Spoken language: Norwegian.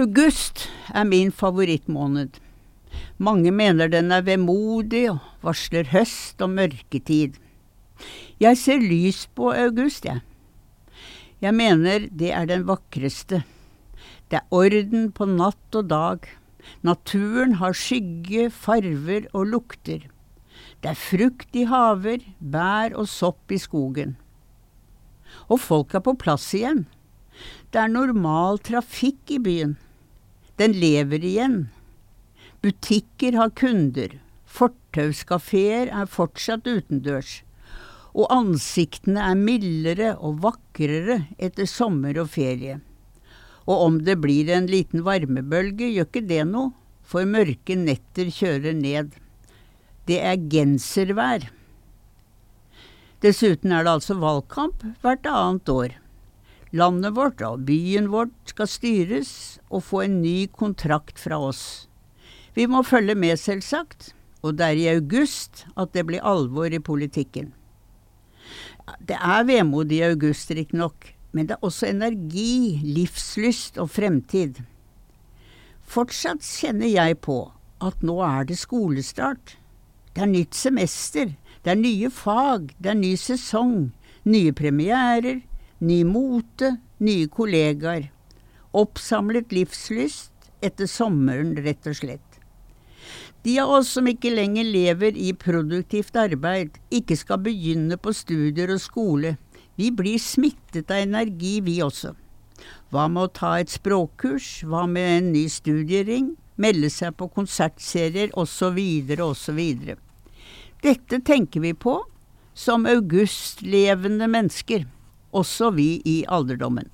August er min favorittmåned. Mange mener den er vemodig og varsler høst og mørketid. Jeg ser lys på august, jeg. Jeg mener det er den vakreste. Det er orden på natt og dag. Naturen har skygge, farver og lukter. Det er frukt i haver, bær og sopp i skogen. Og folk er på plass igjen. Det er normal trafikk i byen. Den lever igjen. Butikker har kunder. Fortauskafeer er fortsatt utendørs. Og ansiktene er mildere og vakrere etter sommer og ferie. Og om det blir en liten varmebølge, gjør ikke det noe, for mørke netter kjører ned. Det er genservær. Dessuten er det altså valgkamp hvert annet år. Landet vårt og byen vårt skal styres og få en ny kontrakt fra oss. Vi må følge med, selvsagt, og det er i august at det blir alvor i politikken. Det er vemod i august, riktignok, men det er også energi, livslyst og fremtid. Fortsatt kjenner jeg på at nå er det skolestart. Det er nytt semester, det er nye fag, det er ny sesong, nye premierer, ny mote, nye kollegaer. Oppsamlet livslyst etter sommeren, rett og slett. De av oss som ikke lenger lever i produktivt arbeid, ikke skal begynne på studier og skole, vi blir smittet av energi, vi også. Hva med å ta et språkkurs, hva med en ny studiering, melde seg på konsertserier osv., osv. Dette tenker vi på som augustlevende mennesker også vi i alderdommen.